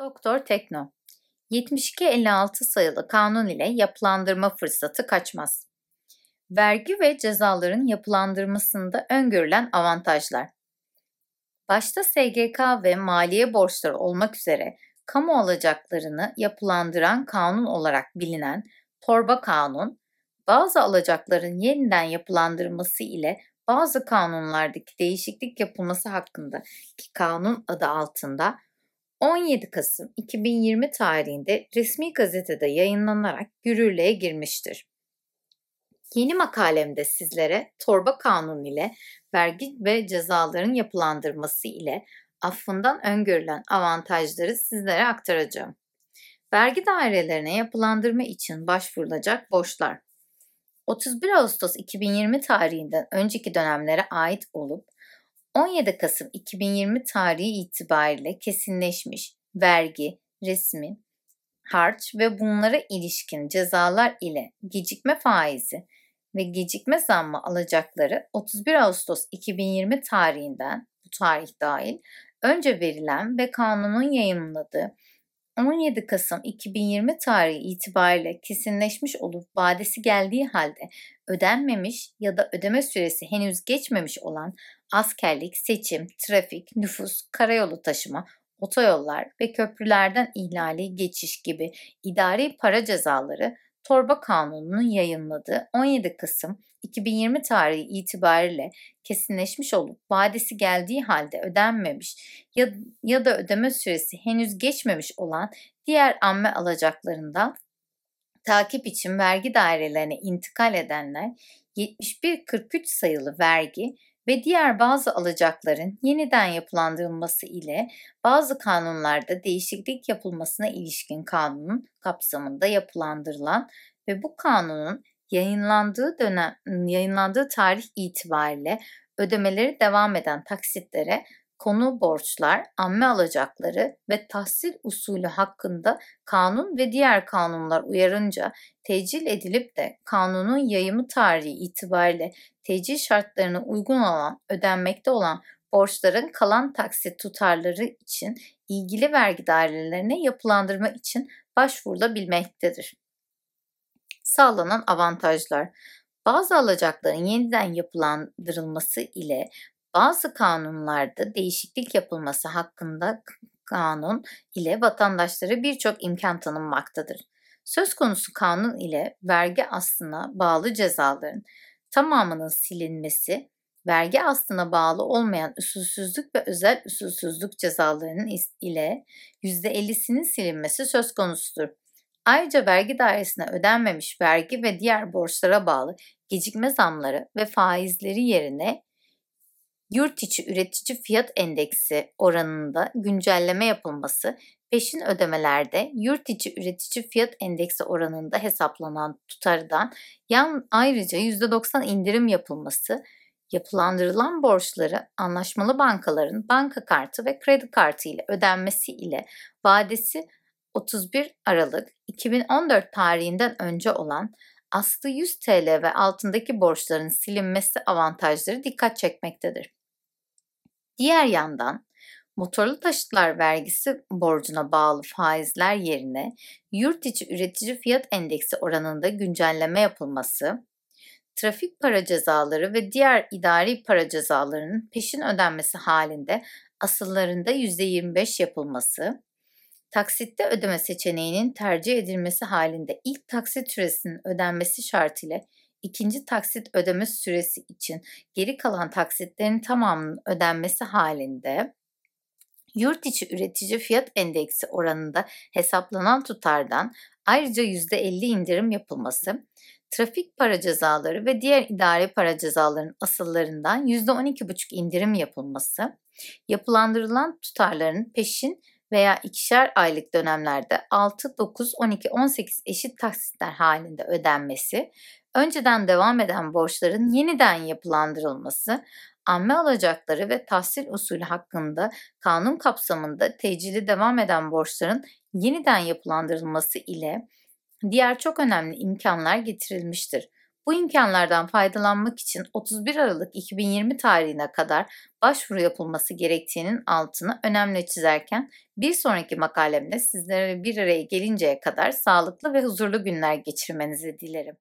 Doktor Tekno 7256 sayılı kanun ile yapılandırma fırsatı kaçmaz. Vergi ve cezaların yapılandırmasında öngörülen avantajlar. Başta SGK ve maliye borçları olmak üzere kamu alacaklarını yapılandıran kanun olarak bilinen torba kanun, bazı alacakların yeniden yapılandırması ile bazı kanunlardaki değişiklik yapılması hakkında ki kanun adı altında 17 Kasım 2020 tarihinde resmi gazetede yayınlanarak yürürlüğe girmiştir. Yeni makalemde sizlere torba kanun ile vergi ve cezaların yapılandırması ile affından öngörülen avantajları sizlere aktaracağım. Vergi dairelerine yapılandırma için başvurulacak borçlar 31 Ağustos 2020 tarihinden önceki dönemlere ait olup 17 Kasım 2020 tarihi itibariyle kesinleşmiş vergi, resmi, harç ve bunlara ilişkin cezalar ile gecikme faizi ve gecikme zammı alacakları 31 Ağustos 2020 tarihinden bu tarih dahil önce verilen ve kanunun yayınladığı 17 Kasım 2020 tarihi itibariyle kesinleşmiş olup vadesi geldiği halde ödenmemiş ya da ödeme süresi henüz geçmemiş olan askerlik, seçim, trafik, nüfus, karayolu taşıma, otoyollar ve köprülerden ihlali geçiş gibi idari para cezaları Torba Kanunu'nun yayınladığı 17 Kasım 2020 tarihi itibariyle kesinleşmiş olup vadesi geldiği halde ödenmemiş ya, ya da ödeme süresi henüz geçmemiş olan diğer amme alacaklarından takip için vergi dairelerine intikal edenler 7143 sayılı vergi ve diğer bazı alacakların yeniden yapılandırılması ile bazı kanunlarda değişiklik yapılmasına ilişkin kanunun kapsamında yapılandırılan ve bu kanunun yayınlandığı dönem yayınlandığı tarih itibariyle ödemeleri devam eden taksitlere konu borçlar, amme alacakları ve tahsil usulü hakkında kanun ve diğer kanunlar uyarınca tecil edilip de kanunun yayımı tarihi itibariyle tecil şartlarına uygun olan ödenmekte olan borçların kalan taksit tutarları için ilgili vergi dairelerine yapılandırma için başvurulabilmektedir. Sağlanan avantajlar bazı alacakların yeniden yapılandırılması ile bazı kanunlarda değişiklik yapılması hakkında kanun ile vatandaşlara birçok imkan tanınmaktadır. Söz konusu kanun ile vergi aslına bağlı cezaların tamamının silinmesi, vergi aslına bağlı olmayan usulsüzlük ve özel usulsüzlük cezalarının ile %50'sinin silinmesi söz konusudur. Ayrıca vergi dairesine ödenmemiş vergi ve diğer borçlara bağlı gecikme zamları ve faizleri yerine yurt içi üretici fiyat endeksi oranında güncelleme yapılması, peşin ödemelerde yurt içi üretici fiyat endeksi oranında hesaplanan tutardan yan ayrıca %90 indirim yapılması, yapılandırılan borçları anlaşmalı bankaların banka kartı ve kredi kartı ile ödenmesi ile vadesi 31 Aralık 2014 tarihinden önce olan aslı 100 TL ve altındaki borçların silinmesi avantajları dikkat çekmektedir. Diğer yandan motorlu taşıtlar vergisi borcuna bağlı faizler yerine yurt içi üretici fiyat endeksi oranında güncelleme yapılması, trafik para cezaları ve diğer idari para cezalarının peşin ödenmesi halinde asıllarında %25 yapılması, taksitte ödeme seçeneğinin tercih edilmesi halinde ilk taksit süresinin ödenmesi şartıyla ikinci taksit ödeme süresi için geri kalan taksitlerin tamamının ödenmesi halinde yurt içi üretici fiyat endeksi oranında hesaplanan tutardan ayrıca %50 indirim yapılması, trafik para cezaları ve diğer idari para cezalarının asıllarından %12,5 indirim yapılması, yapılandırılan tutarların peşin veya ikişer aylık dönemlerde 6, 9, 12, 18 eşit taksitler halinde ödenmesi, önceden devam eden borçların yeniden yapılandırılması, amme alacakları ve tahsil usulü hakkında kanun kapsamında tecili devam eden borçların yeniden yapılandırılması ile diğer çok önemli imkanlar getirilmiştir. Bu imkanlardan faydalanmak için 31 Aralık 2020 tarihine kadar başvuru yapılması gerektiğinin altını önemli çizerken bir sonraki makalemde sizlere bir araya gelinceye kadar sağlıklı ve huzurlu günler geçirmenizi dilerim.